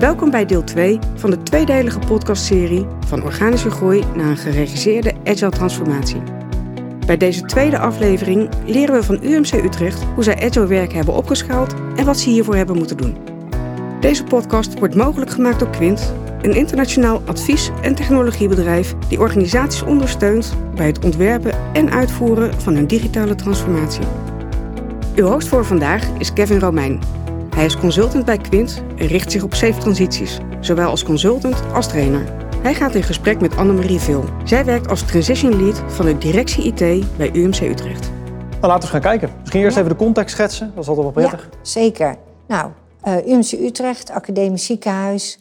Welkom bij deel 2 van de tweedelige podcastserie van organische groei naar een geregisseerde agile transformatie. Bij deze tweede aflevering leren we van UMC Utrecht hoe zij agile werk hebben opgeschaald en wat ze hiervoor hebben moeten doen. Deze podcast wordt mogelijk gemaakt door Quint, een internationaal advies- en technologiebedrijf die organisaties ondersteunt bij het ontwerpen en uitvoeren van hun digitale transformatie. Uw host voor vandaag is Kevin Romein. Hij is consultant bij Quint en richt zich op safe transities, zowel als consultant als trainer. Hij gaat in gesprek met Annemarie Vil. Zij werkt als transition lead van de directie IT bij UMC Utrecht. Nou, laten we eens gaan kijken. Misschien eerst even de context schetsen. Dat is altijd wel prettig. Ja, zeker. Nou, uh, UMC Utrecht, academisch ziekenhuis,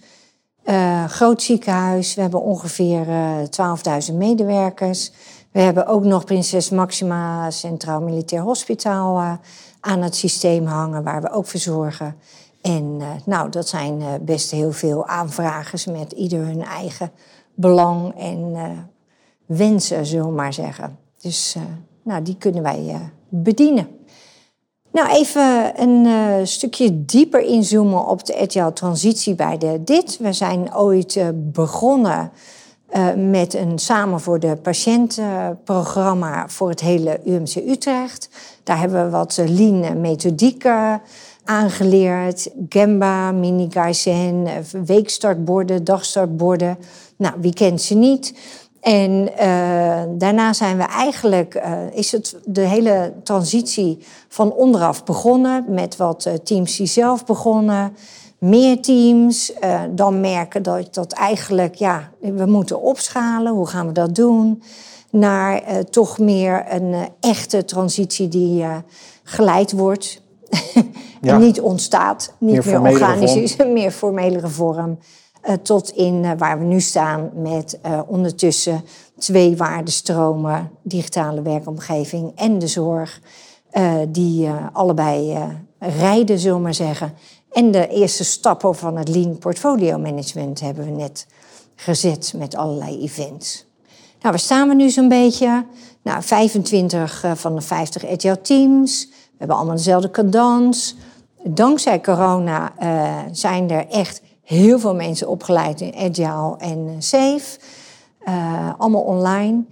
uh, groot ziekenhuis. We hebben ongeveer uh, 12.000 medewerkers. We hebben ook nog Prinses Maxima Centraal Militair Hospitaal uh, aan het systeem hangen, waar we ook voor zorgen. En uh, nou, dat zijn uh, best heel veel aanvragers met ieder hun eigen belang en wensen, zullen we maar zeggen. Dus nou, die kunnen wij bedienen. Nou, even een stukje dieper inzoomen op de agile transitie bij de DIT. We zijn ooit begonnen uh, met een Samen voor de Patiënt programma voor het hele UMC Utrecht. Daar hebben we wat lean methodieken aangeleerd. Gemba, mini-Kaizen, weekstartborden, dagstartborden. Nou, wie kent ze niet? En uh, daarna zijn we eigenlijk, uh, is het de hele transitie van onderaf begonnen met wat teams die zelf begonnen, meer teams, dan merken dat dat eigenlijk, ja, we moeten opschalen, hoe gaan we dat doen? Naar toch meer een echte transitie die geleid wordt ja. en niet ontstaat, niet meer, meer organisch is, een meer formelere vorm. Tot in waar we nu staan met ondertussen twee waardestromen, digitale werkomgeving en de zorg, die allebei rijden, zullen we maar zeggen. En de eerste stappen van het Lean Portfolio Management hebben we net gezet met allerlei events. Nou, waar staan we nu zo'n beetje? Nou, 25 van de 50 agile teams. We hebben allemaal dezelfde cadans. Dankzij corona zijn er echt heel veel mensen opgeleid in agile en safe. Uh, allemaal online.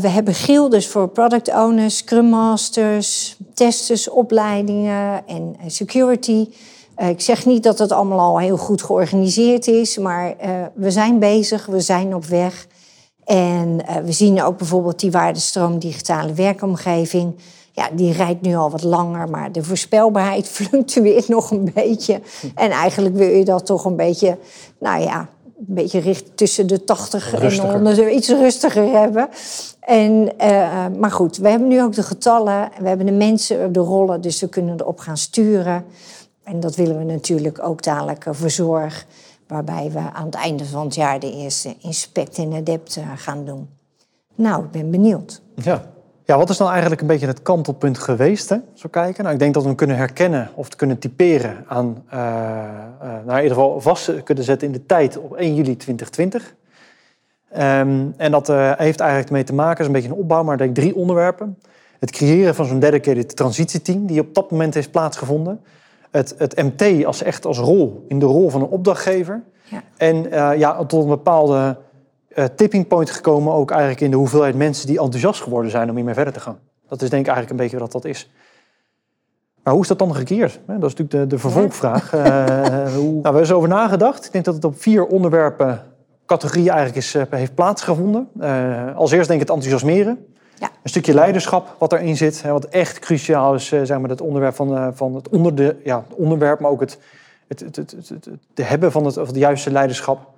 We hebben gildes voor product owners, scrum masters, testers, opleidingen en security. Uh, ik zeg niet dat het allemaal al heel goed georganiseerd is, maar we zijn bezig, we zijn op weg. En we zien ook bijvoorbeeld die waardestroom digitale werkomgeving ja, die rijdt nu al wat langer, maar de voorspelbaarheid fluctueert nog een beetje. En eigenlijk wil je dat toch een beetje, nou ja, een beetje richt tussen de 80 rustiger. en 100, iets rustiger hebben. En, uh, maar goed, we hebben nu ook de getallen, we hebben de mensen, de rollen, dus we kunnen erop gaan sturen. En dat willen we natuurlijk ook dadelijk voor zorg, waarbij we aan het einde van het jaar de eerste inspect en adept gaan doen. Nou, ik ben benieuwd. Ja, ja, wat is dan eigenlijk een beetje het kantelpunt geweest? Hè? Zo kijken. Nou, ik denk dat we hem kunnen herkennen of kunnen typeren aan, uh, nou in ieder geval vast kunnen zetten in de tijd op 1 juli 2020. Um, en dat heeft eigenlijk mee te maken, is een beetje een opbouw, maar ik denk drie onderwerpen. Het creëren van zo'n dedicated transitieteam die op dat moment heeft plaatsgevonden. Het, het MT als echt als rol, in de rol van een opdrachtgever. Ja. En ja, tot een bepaalde uh, tipping point gekomen ook eigenlijk in de hoeveelheid mensen die enthousiast geworden zijn om hiermee verder te gaan. Dat is denk ik eigenlijk een beetje wat dat is. Maar hoe is dat dan gekeerd? Dat is natuurlijk de, de vervolgvraag. uh, hoe... nou, we hebben er over nagedacht. Ik denk dat het op vier onderwerpen, categorieën eigenlijk is, heeft plaatsgevonden. Als eerst denk ik het enthousiasmeren. Ja. Een stukje leiderschap wat erin zit. Hè, wat echt cruciaal is, zeg maar, het onderwerp van, van het, onder de, ja, onderwerp, maar ook het, het, het, het, het, hebben van het, of het juiste leiderschap.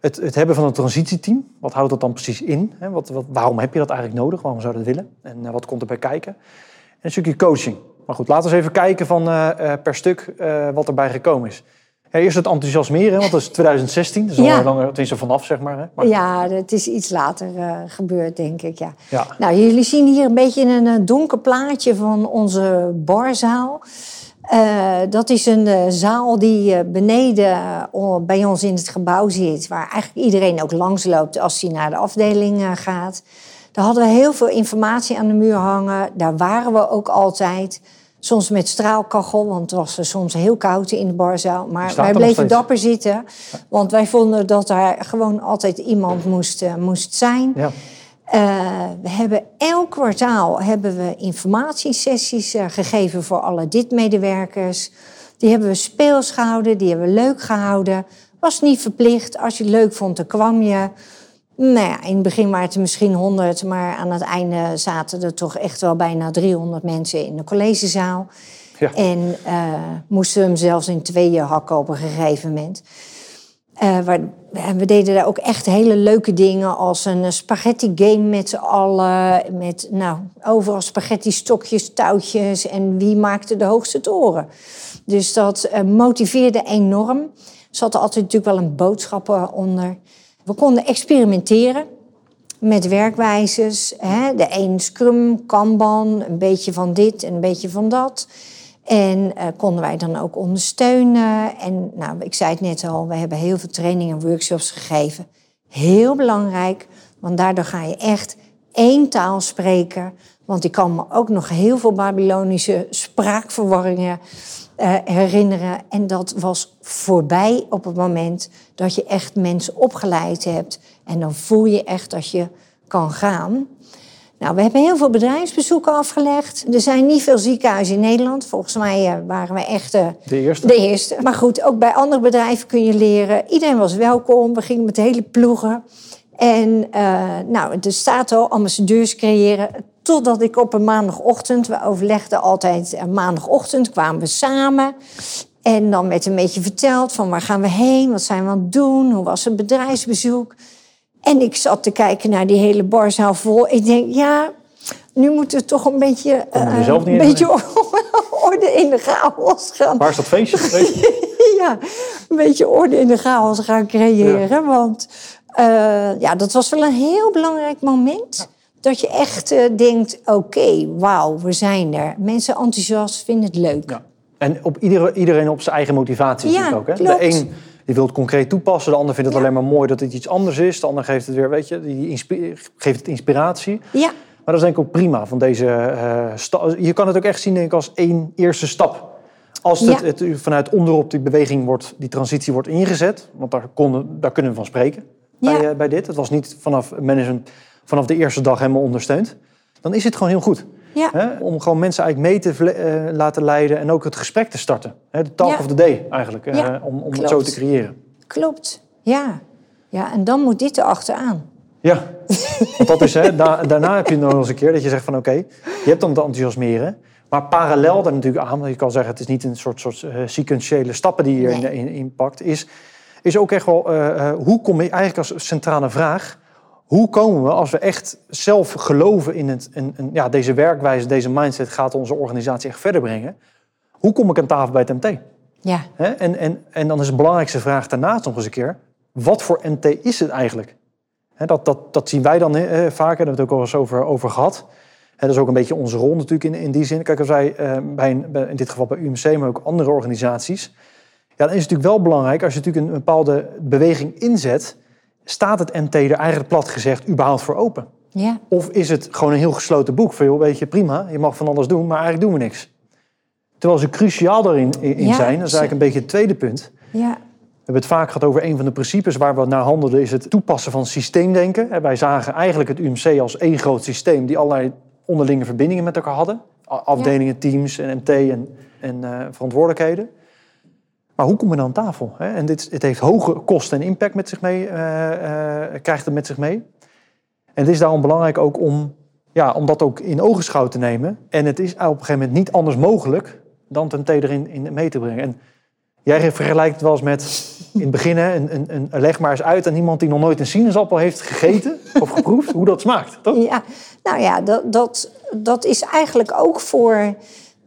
Het, het, hebben van een transitieteam, wat houdt dat dan precies in? Wat, wat, waarom heb je dat eigenlijk nodig? Waarom zou je dat willen? En uh, wat komt erbij kijken? En een stukje coaching. Maar goed, laten we eens even kijken van, per stuk uh, wat erbij gekomen is. Ja, eerst het enthousiasmeren, want dat is 2016. Dat is ja. al langer, tenminste vanaf, zeg maar. Hè? maar ja, het is iets later gebeurd, denk ik. Ja. ja. Nou, jullie zien hier een beetje een donker plaatje van onze barzaal. Uh, dat is een uh, zaal die uh, beneden bij ons in het gebouw zit, waar eigenlijk iedereen ook langsloopt als hij naar de afdeling gaat. Daar hadden we heel veel informatie aan de muur hangen. Daar waren we ook altijd. Soms met straalkachel, want het was er soms heel koud in de barzaal. Maar wij bleven dapper zitten. Want wij vonden dat daar gewoon altijd iemand moest, eh, moest zijn. Ja. Eh, we hebben elk kwartaal hebben we informatiesessies eh, gegeven voor alle DIT-medewerkers. Die hebben we speels gehouden, die hebben we leuk gehouden. Was niet verplicht. Als je het leuk vond, dan kwam je. Nou ja, in het begin waren het er misschien 100, maar aan het einde zaten er toch echt wel bijna 300 mensen in de collegezaal. Ja. En eh, moesten we hem zelfs in tweeën hakken op een gegeven moment. Eh, waar, en we deden daar ook echt hele leuke dingen als een spaghetti game met z'n allen. Met nou, overal spaghetti stokjes, touwtjes en wie maakte de hoogste toren. Dus dat eh, motiveerde enorm. Er zat er altijd natuurlijk wel een boodschap onder. We konden experimenteren met werkwijzes. Hè? De een Scrum, Kanban, een beetje van dit en een beetje van dat. En eh, konden wij dan ook ondersteunen. En nou, ik zei het net al, we hebben heel veel trainingen en workshops gegeven. Heel belangrijk, want daardoor ga je echt één taal spreken. Want ik kan ook nog heel veel Babylonische spraakverwarringen eh, herinneren. En dat was voorbij op het moment dat je echt mensen opgeleid hebt. En dan voel je echt dat je kan gaan. Nou, we hebben heel veel bedrijfsbezoeken afgelegd. Er zijn niet veel ziekenhuizen in Nederland. Volgens mij eh, waren we echt eh, De eerste. de eerste. Maar goed, ook bij andere bedrijven kun je leren. Iedereen was welkom. We gingen met hele ploegen. En nou, er staat al ambassadeurs creëren. Totdat ik op een maandagochtend, we overlegden altijd maandagochtend, kwamen we samen. En dan werd een beetje verteld van waar gaan we heen, wat zijn we aan het doen, hoe was het bedrijfsbezoek. En ik zat te kijken naar die hele barzaal vol. Ik denk, ja, nu moeten we toch een beetje, eh, een beetje orde in de chaos gaan Waar is dat feestje geweest? ja, een beetje orde in de chaos gaan creëren. Want eh, ja, dat was wel een heel belangrijk moment. Dat je echt eh, denkt, oké, wauw, we zijn er. Mensen enthousiast, vinden het leuk. Ja. En op iedere, iedereen op zijn eigen motivatie Ja, natuurlijk ook. Hè? klopt. De een die wil het concreet toepassen, de ander vindt het Ja. alleen maar mooi dat het iets anders is. De ander geeft het weer, weet je, die geeft het inspiratie. Ja, Maar dat is denk ik ook prima van deze sta- Je kan het ook echt zien denk ik, als één eerste stap. Als het, Ja. het vanuit onderop die beweging wordt, die transitie wordt ingezet, want daar, konden, daar kunnen we van spreken bij, Ja. eh, bij dit. Het was niet vanaf management vanaf de eerste dag helemaal ondersteund. Dan is het gewoon heel goed. ja, Hè? Om gewoon mensen eigenlijk mee te eh, laten leiden en ook het gesprek te starten. Hè? De talk Ja. of the day eigenlijk, eh, Ja, om, om het zo te creëren. klopt. Ja. ja, en dan moet dit erachteraan. Ja, want dat is, hè, da- daarna heb je nog eens een keer dat je zegt van oké, je hebt dan het enthousiasmeren. Maar parallel daar natuurlijk aan, want je kan zeggen het is niet een soort, soort eh, sequentiële stappen die je Nee. in, in, in pakt, is, is ook echt wel, hoe kom je eigenlijk als centrale vraag, hoe komen we als we echt zelf geloven in, het, in, in- ja, deze werkwijze, deze mindset gaat onze organisatie echt verder brengen. Hoe kom ik aan tafel bij het MT? Ja? En, en, en dan is de belangrijkste vraag daarnaast nog eens een keer: wat voor MT is het eigenlijk? Dat, dat, dat zien wij dan eh, vaker, daar hebben we het ook al eens over, over gehad. Dat is ook een beetje onze rol natuurlijk in, in die zin. Kijk, als wij eh, bij, een, bij- in dit geval bij UMC, maar ook andere organisaties. Ja, dan is het natuurlijk wel belangrijk als je natuurlijk een bepaalde beweging inzet. Staat het MT er eigenlijk plat gezegd überhaupt voor open? ja, Of is het gewoon een heel gesloten boek? Van joh, weet je, prima, je mag van alles doen, maar eigenlijk doen we niks. Terwijl ze cruciaal daarin in, Ja, zijn, dat is eigenlijk een beetje het tweede punt. ja, We hebben het vaak gehad over een van de principes waar we naar handelden, is het toepassen van systeemdenken. En Wij zagen eigenlijk het UMC als één groot systeem die allerlei onderlinge verbindingen met elkaar hadden. Afdelingen, teams en MT en, en eh, verantwoordelijkheden. Maar hoe kom je dan aan tafel? En dit, het heeft hoge kosten en impact met zich mee, eh, eh, krijgt het met zich mee. En het is daarom belangrijk ook om, ja, om dat ook in ogenschouw te nemen. En het is op een gegeven moment niet anders mogelijk dan het MT erin in mee te brengen. En Jij vergelijkt het wel eens met in het begin, een, een, een, leg maar eens uit aan iemand die nog nooit een sinaasappel heeft gegeten of geproefd, hoe dat smaakt. Toch? ja. Nou ja, dat, dat, dat is eigenlijk ook voor,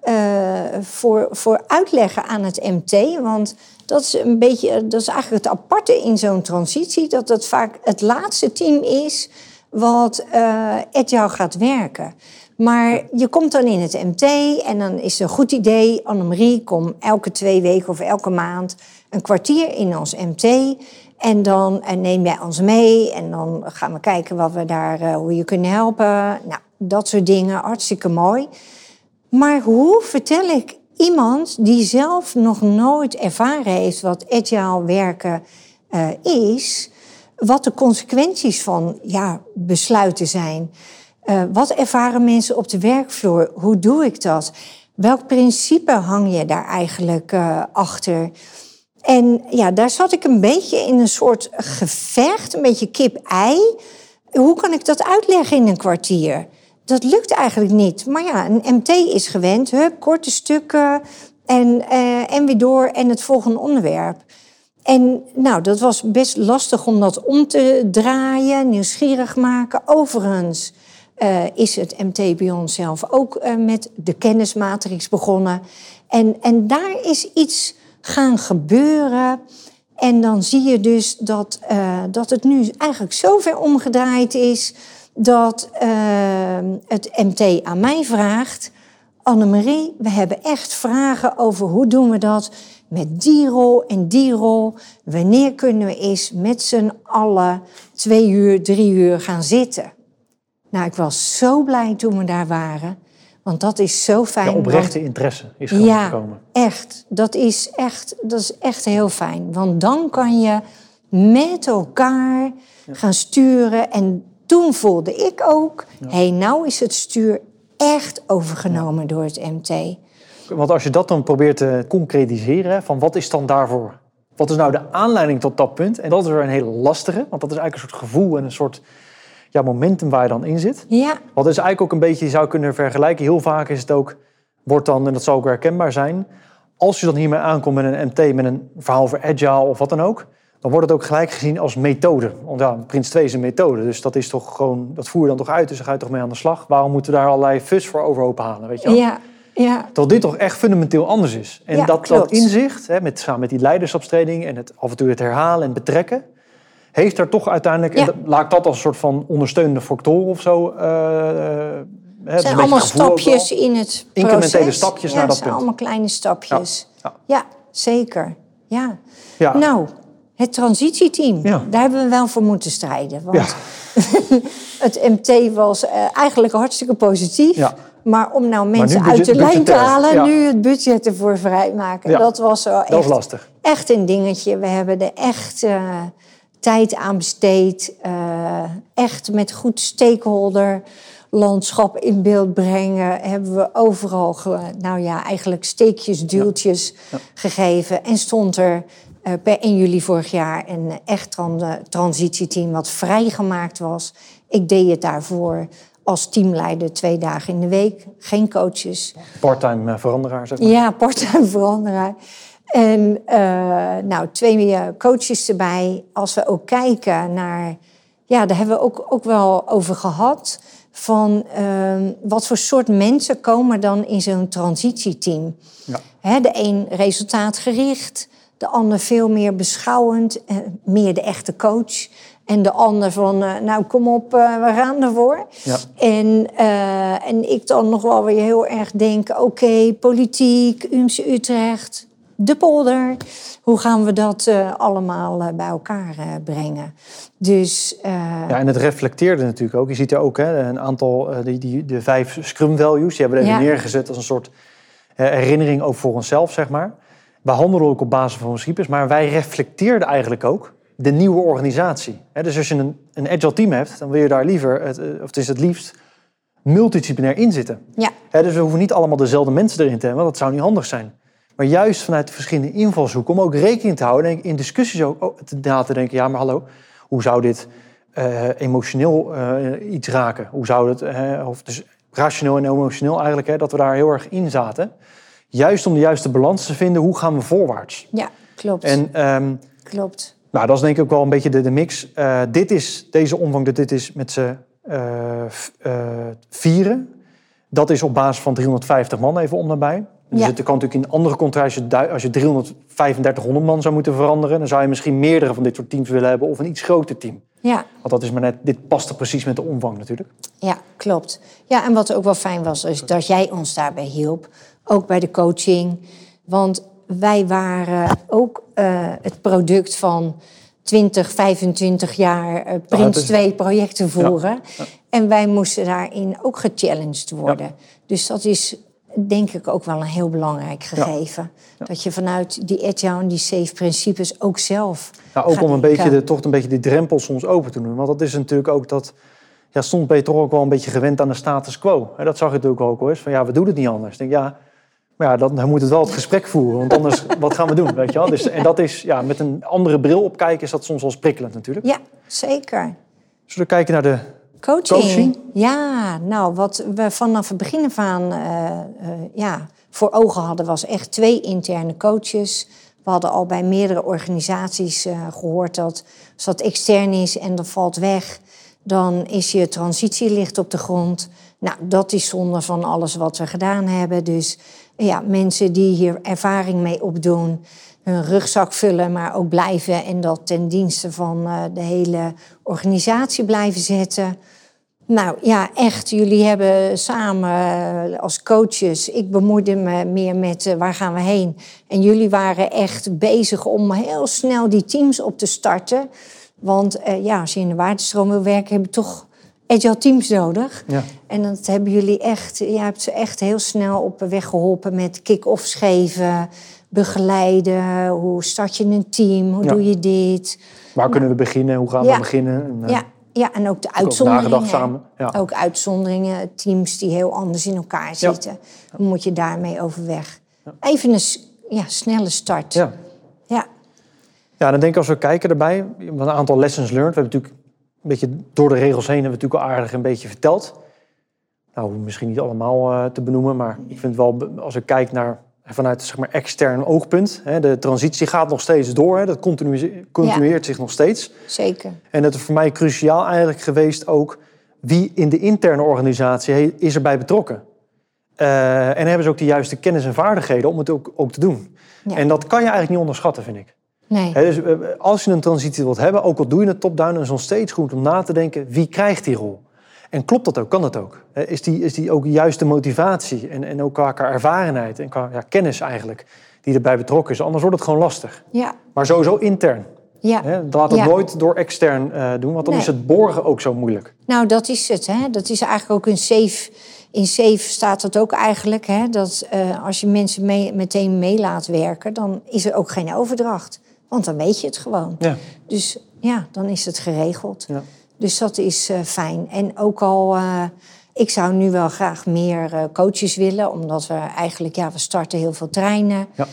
eh, voor, voor uitleggen aan het MT. Want dat is een beetje, dat is eigenlijk het aparte in zo'n transitie, dat het vaak het laatste team is wat eh agile gaat werken. Maar je komt dan in het MT en dan is het een goed idee. Annemarie, kom elke twee weken of elke maand een kwartier in ons MT. En dan eh, neem jij ons mee en dan gaan we kijken wat we daar, eh, hoe je kunnen helpen. Nou, dat soort dingen, hartstikke mooi. Maar hoe vertel ik iemand die zelf nog nooit ervaren heeft wat agile werken uh, is, wat de consequenties van ja, besluiten zijn? Uh, wat ervaren mensen op de werkvloer? Hoe doe ik dat? Welk principe hang je daar eigenlijk uh, achter? En ja, daar zat ik een beetje in een soort gevecht, een beetje kip-ei. Hoe kan ik dat uitleggen in een kwartier? Dat lukt eigenlijk niet. Maar ja, een MT is gewend. Hup, korte stukken en, uh, en weer door en het volgende onderwerp. En nou, dat was best lastig om dat om te draaien, nieuwsgierig maken. Overigens uh, is het MT bij zelf ook uh, met de kennismatrix begonnen. En, en daar is iets gaan gebeuren. En dan zie je dus dat, dat het nu eigenlijk zo ver omgedraaid is dat het MT aan mij vraagt. Annemarie, we hebben echt vragen over hoe doen we dat met die rol en die rol. Wanneer kunnen we eens met z'n allen twee uur, drie uur gaan zitten? Nou, ik was zo blij toen we daar waren. Want dat is zo fijn. De oprechte want... interesse is gewoon ja, gekomen. echt. Dat is echt, dat is echt heel fijn. Want dan kan je met elkaar ja. gaan sturen. En toen voelde ik ook... hé, ja. hey, nou is het stuur echt overgenomen ja. door het MT. Want als je dat dan probeert te concretiseren... van wat is dan daarvoor... wat is nou de aanleiding tot dat punt? En dat is weer een hele lastige. Want dat is eigenlijk een soort gevoel en een soort ja, momentum waar je dan in zit. Ja. Wat is eigenlijk ook een beetje, je zou kunnen vergelijken. Heel vaak is het ook, wordt dan, en dat zou ook herkenbaar zijn. Als je dan hiermee aankomt met een MT, met een verhaal voor agile of wat dan ook. Dan wordt het ook gelijk gezien als methode. Want ja, Prins 2 is een methode. Dus dat is toch gewoon, dat voer je dan toch uit. Dus dan ga je toch mee aan de slag. Waarom moeten we daar allerlei fus voor overhoop halen? Weet je wel? Ja. Ja. Terwijl dit toch echt fundamenteel anders is. En Ja, dat, klopt. dat inzicht, hè, met, samen met die leiderschapstraining en het, af en toe het herhalen en betrekken, heeft er toch uiteindelijk, en Ja. dat- laat ik dat als een soort van ondersteunende factor of zo. eh, eh, Het dat zijn allemaal stapjes in het Incrementele stapjes ja, naar dat het zijn punt. allemaal kleine stapjes. Ja. Ja, zeker. Ja. Ja. Nou, het transitieteam, Ja. daar hebben we wel voor moeten strijden. Want Ja. het MT was eh, eigenlijk hartstikke positief. Ja. Maar om nou mensen uit de lijn te halen, Ja. nu het budget ervoor vrijmaken. Ja. Dat was wel Dat echt, lastig. echt een dingetje. We hebben er echt eh, tijd aan besteed. eh, echt met goed stakeholder landschap in beeld brengen. Hebben we overal, nou ja, eigenlijk steekjes, duwtjes gegeven. En stond er per 1 juli vorig jaar een echt tran- eh, transitieteam wat vrijgemaakt was. Ik deed het daarvoor als teamleider twee dagen in de week. Geen coaches. Parttime eh, veranderaar, zeg maar. Ja, part-time veranderaar. En eh, nou, twee eh, coaches erbij. Als we ook kijken naar... Ja, daar hebben we ook, ook wel over gehad. Van ehm, wat voor soort mensen komen dan in zo'n transitieteam? Ja. Hè, de een resultaatgericht, de ander veel meer beschouwend, eh, meer de echte coach. En de ander van, eh, nou kom op, eh, we gaan ervoor. Ja. En, en ik dan nog wel weer heel erg denk, oké, politiek, UMC Utrecht, de polder. Hoe gaan we dat allemaal bij elkaar brengen? Dus Ja, en het reflecteerde natuurlijk ook. Je ziet er ook hè, een aantal, die, die, de vijf Scrum Values, die hebben we even Ja. neergezet als een soort herinnering ook voor onszelf, zeg maar. We handelen ook op basis van principes, maar wij reflecteerden eigenlijk ook de nieuwe organisatie. Dus als je een, een agile team hebt, dan wil je daar liever, het, eh, of het is het liefst, multidisciplinair in zitten. ja, dus we hoeven niet allemaal dezelfde mensen erin te hebben, want dat zou niet handig zijn. Maar juist vanuit de verschillende invalshoeken, om ook rekening te houden en in discussies ook te, na te denken, ja maar hallo, hoe zou dit eh, emotioneel eh, iets raken? Hoe zou het, eh, of dus rationeel en emotioneel eigenlijk, hè, dat we daar heel erg in zaten. Juist om de juiste balans te vinden, hoe gaan we voorwaarts? ja, klopt. En ehm, klopt. nou, dat is denk ik ook wel een beetje de, de mix. Eh, dit is, deze omvang, dit- dit is met z'n eh, eh, vieren. Dat is op basis van 350 man even om daarbij. Dus Ja. het kan natuurlijk in andere contracten, als je, du- als je 33500 man zou moeten veranderen... dan zou je misschien meerdere van dit soort teams willen hebben... of een iets groter team. Ja, Want dat is maar net, dit past er precies met de omvang natuurlijk. Ja, klopt. Ja, en wat ook wel fijn was, is dat jij ons daarbij hielp. Ook bij de coaching. Want wij waren ook eh, het product van 20, 25 jaar eh, het Prins is- 2 projecten voeren. ja. En wij moesten daarin ook gechallenged worden. Dus dat is denk ik ook wel een heel belangrijk gegeven. Dat je vanuit die agile en die safe principes ook zelf. Nou, ook om een beetje de, toch een beetje die drempel soms open te doen. Want dat is natuurlijk ook dat. Ja, soms ben je toch ook wel een beetje gewend aan de status quo. En dat zag je natuurlijk ook wel eens. Van ja, we doen het niet anders. Ik denk ja, maar ja, dan, dan moet het wel het gesprek voeren. Want anders, wat gaan we doen? Weet je wel? Dus, en dat is ja, met een andere bril op kijken, is dat soms wel prikkelend natuurlijk. Ja, zeker. Zullen we kijken naar de. Coaching. Coaching? Ja, nou, wat we vanaf het begin af aan eh, eh, ja, voor ogen hadden, was echt twee interne coaches. We hadden al bij meerdere organisaties eh, gehoord dat als dat extern is en dat valt weg, dan is je transitielicht op de grond. Nou, dat is zonde van alles wat we gedaan hebben. Dus ja, mensen die hier ervaring mee opdoen, hun rugzak vullen, maar ook blijven en dat ten dienste van eh, de hele organisatie blijven zetten. Nou ja, echt, jullie hebben samen eh, als coaches, ik bemoeide me meer met eh, waar gaan we heen. En jullie waren echt bezig om heel snel die teams op te starten. Want ja, als je in de waardestroom wil werken, heb je toch agile teams nodig. Ja. En dat hebben jullie echt, je hebt ze echt heel snel op weg geholpen met kick-offs geven, begeleiden. Hoe start je een team? Hoe Ja. doe je dit? Waar kunnen we beginnen? Hoe gaan Ja. we beginnen? En, eh, Ja, ja, en ook de ook uitzonderingen. nagedacht samen. Ja. Ook uitzonderingen, teams die heel anders in elkaar zitten. Hoe moet je daarmee overweg? Even een snelle start. ja. Ja. Ja, dan denk ik als we kijken erbij, een aantal lessons learned. We hebben natuurlijk beetje door de regels heen hebben we natuurlijk al aardig een beetje verteld. Nou, misschien niet allemaal eh, te benoemen, maar ik vind wel, als ik kijk naar vanuit zeg maar extern oogpunt, hè, de transitie gaat nog steeds door, hè, dat continue- continueert zich nog steeds. Zeker. En het is voor mij cruciaal eigenlijk geweest ook wie in de interne organisatie is erbij betrokken. Eh, en hebben ze ook de juiste kennis en vaardigheden om het ook, ook te doen. Ja. En dat kan je eigenlijk niet onderschatten, vind ik. Nee. Dus, eh, als je een transitie wilt hebben, ook al doe je het top-down, is het nog steeds goed om na te denken wie krijgt die rol. En klopt dat ook? Kan dat ook? Is die, is die ook de juiste motivatie en, en ook qua, qua ervarenheid en qua ja, kennis eigenlijk die erbij betrokken is? Anders wordt het gewoon lastig. Ja. Maar sowieso intern. Ja. Hè? Laat het Ja. nooit door extern eh, doen, want dan Nee. is het borgen ook zo moeilijk. Nou, dat is het. Hè? Dat is eigenlijk ook een safe. In safe staat dat ook eigenlijk. Hè? Dat eh, als je mensen mee, meteen mee laat werken, dan is er ook geen overdracht. Want dan weet je het gewoon. Ja. Dus ja, dan is het geregeld. Ja. Dus dat is eh, fijn. En ook al, eh, ik zou nu wel graag meer eh, coaches willen, omdat we eigenlijk, ja, we starten heel veel treinen. Ja.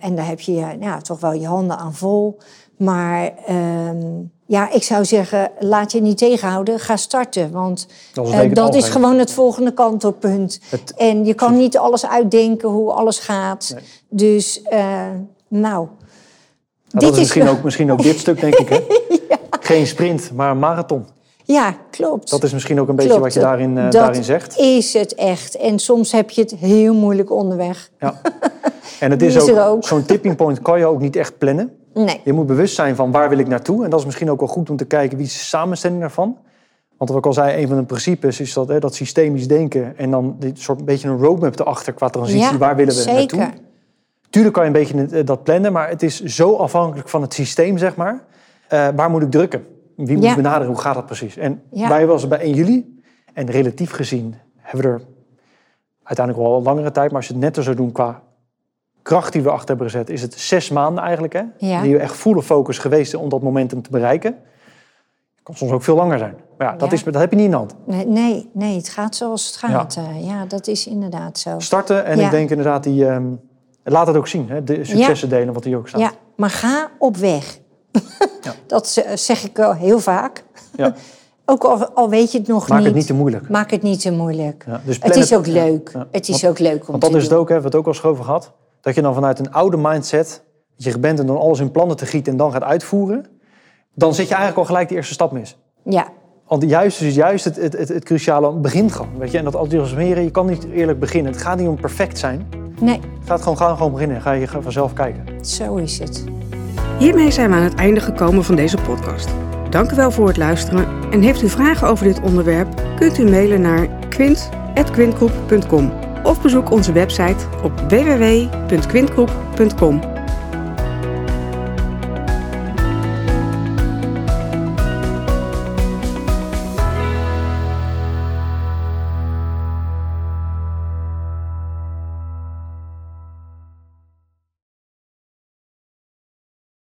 En daar heb je ja, toch wel je handen aan vol. Maar ehm, ja, ik zou zeggen, laat je niet tegenhouden, ga starten. Want Dat is dat is gewoon het volgende kantelpunt. Het- En je kan niet alles uitdenken hoe alles gaat. Nee. Dus, nou. Nou, dit dat is misschien, ook, misschien ook dit stuk, denk ik. Hè? Geen sprint, maar een marathon. Ja, klopt. Dat is misschien ook een beetje Klopt. wat je daarin, eh, Dat daarin zegt. is het echt. En soms heb je het heel moeilijk onderweg. Ja. En het is is ook, ook. zo'n tipping point kan je ook niet echt plannen. Nee. Je moet bewust zijn van waar wil ik naartoe. En dat is misschien ook wel goed om te kijken wie is de samenstelling daarvan. Want wat ik al zei, een van de principes is dat, hè, dat systemisch denken... en dan dit soort beetje een roadmap erachter qua transitie. Ja, waar willen we zeker. naartoe? Tuurlijk kan je een beetje eh, dat plannen, maar het is zo afhankelijk van het systeem, zeg maar. Eh, waar moet ik drukken? Wie moet Ja. ik benaderen? Hoe gaat dat precies? En Ja. wij was bij 1 juli. En relatief gezien hebben we er uiteindelijk wel een langere tijd. Maar als je het netter zou doen qua kracht die we achter hebben gezet, is het zes maanden eigenlijk. Hè? Ja. Die we echt volle focus geweest om dat momentum te bereiken. Het kan soms ook veel langer zijn. Maar ja, dat. Is, dat heb je niet in de hand. Nee, nee, nee, het gaat zoals het gaat. Ja, ja dat is inderdaad zo. Starten en ik denk inderdaad, die, laat het ook zien. Hè? De successen delen, wat hier ook staat. Ja, maar ga op weg. Ja. Dat ze- zeg ik wel heel vaak. Ja. Ook al, al weet je het nog Maak niet. het niet te moeilijk. Maak het niet te moeilijk. Ja, dus het is ook leuk. Ja. Het is Want- ook leuk om Want te dat is het ook, hè, het ook al eens over gehad. Dat je dan vanuit een oude mindset, dat je bent om dan alles in plannen te gieten en dan gaat uitvoeren. Dan zit je eigenlijk al gelijk de eerste stap mis. Ja, Want juist is juist het, het, het, het cruciale begint gewoon. Weet je? En dat enthousiasmeren, je kan niet eerlijk beginnen. Het gaat niet om perfect zijn. Nee, Het gaat gewoon, ga gewoon beginnen. Ga je vanzelf kijken. zo is het. Hiermee zijn we aan het einde gekomen van deze podcast. Dank u wel voor het luisteren en heeft u vragen over dit onderwerp, kunt u mailen naar quint.quintgroep.com of bezoek onze website op www.quintgroep.com.